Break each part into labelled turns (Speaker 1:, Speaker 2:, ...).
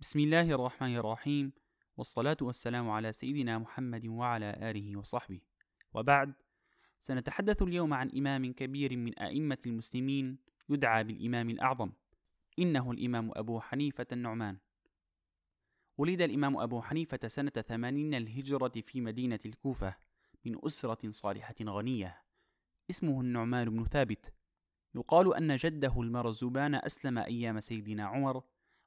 Speaker 1: بسم الله الرحمن الرحيم والصلاة والسلام على سيدنا محمد وعلى آله وصحبه. وبعد سنتحدث اليوم عن إمام كبير من أئمة المسلمين يدعى بالإمام الأعظم إنه الإمام أبو حنيفة النعمان. ولد الإمام أبو حنيفة سنة ثمانين الهجرة في مدينة الكوفة من أسرة صالحة غنية اسمه النعمان بن ثابت. يقال أن جده المرزبان أسلم أيام سيدنا عمر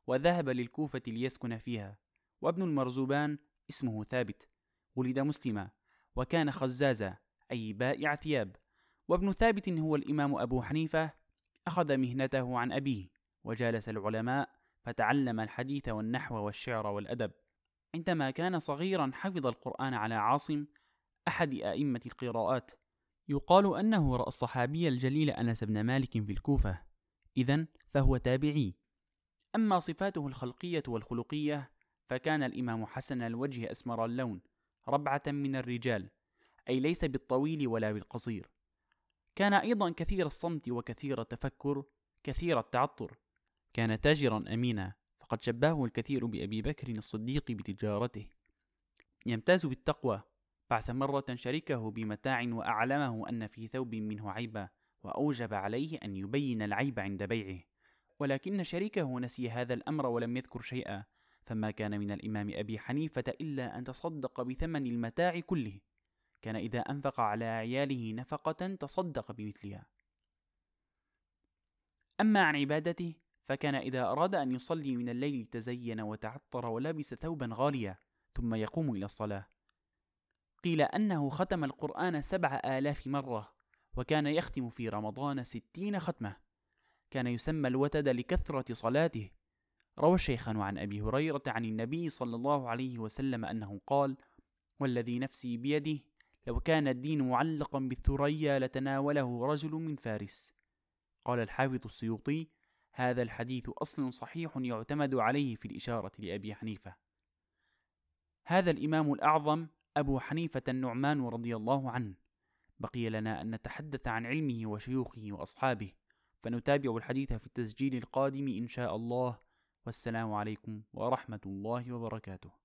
Speaker 1: وذهب للكوفة ليسكن فيها. وابن المرزبان اسمه ثابت. ولد مسلما وكان خزازا أي بائع ثياب. وابن ثابت هو الإمام أبو حنيفة. أخذ مهنته عن أبيه. وجالس العلماء فتعلم الحديث والنحو والشعر والأدب. عندما كان صغيرا حفظ القرآن على عاصم أحد أئمة القراءات. يقال أنه رأى الصحابي الجليل أنس بن مالك في الكوفة. إذا فهو تابعي. أما صفاته الخلقية والخلقية فكان الإمام حسن الوجه أسمر اللون ربعة من الرجال أي ليس بالطويل ولا بالقصير. كان أيضا كثير الصمت وكثير التفكر كثير التعطر. كان تاجرا أمينا فقد شبهه الكثير بأبي بكر الصديق بتجارته. يمتاز بالتقوى بعث مرة شركه بمتاع وأعلمه أن في ثوب منه عيبا وأوجب عليه أن يبين العيب عند بيعه. ولكن شريكه نسي هذا الأمر ولم يذكر شيئا فما كان من الإمام أبي حنيفة إلا أن تصدق بثمن المتاع كله. كان إذا أنفق على عياله نفقة تصدق بمثلها. أما عن عبادته فكان إذا أراد أن يصلي من الليل تزين وتعطر ولبس ثوبا غاليا ثم يقوم إلى الصلاة. قيل أنه ختم القرآن سبع آلاف مرة وكان يختم في رمضان ستين ختمة. كان يسمى الوتد لكثرة صلاته. روى الشيخان عن أبي هريرة عن النبي صلى الله عليه وسلم أنه قال والذي نفسي بيده لو كان الدين معلقا بالثريا لتناوله رجل من فارس. قال الحافظ السيوطي هذا الحديث أصل صحيح يعتمد عليه في الإشارة لأبي حنيفة. هذا الإمام الأعظم أبو حنيفة النعمان رضي الله عنه. بقي لنا أن نتحدث عن علمه وشيوخه وأصحابه. فنتابع الحديث في التسجيل القادم إن شاء الله. والسلام عليكم ورحمة الله وبركاته.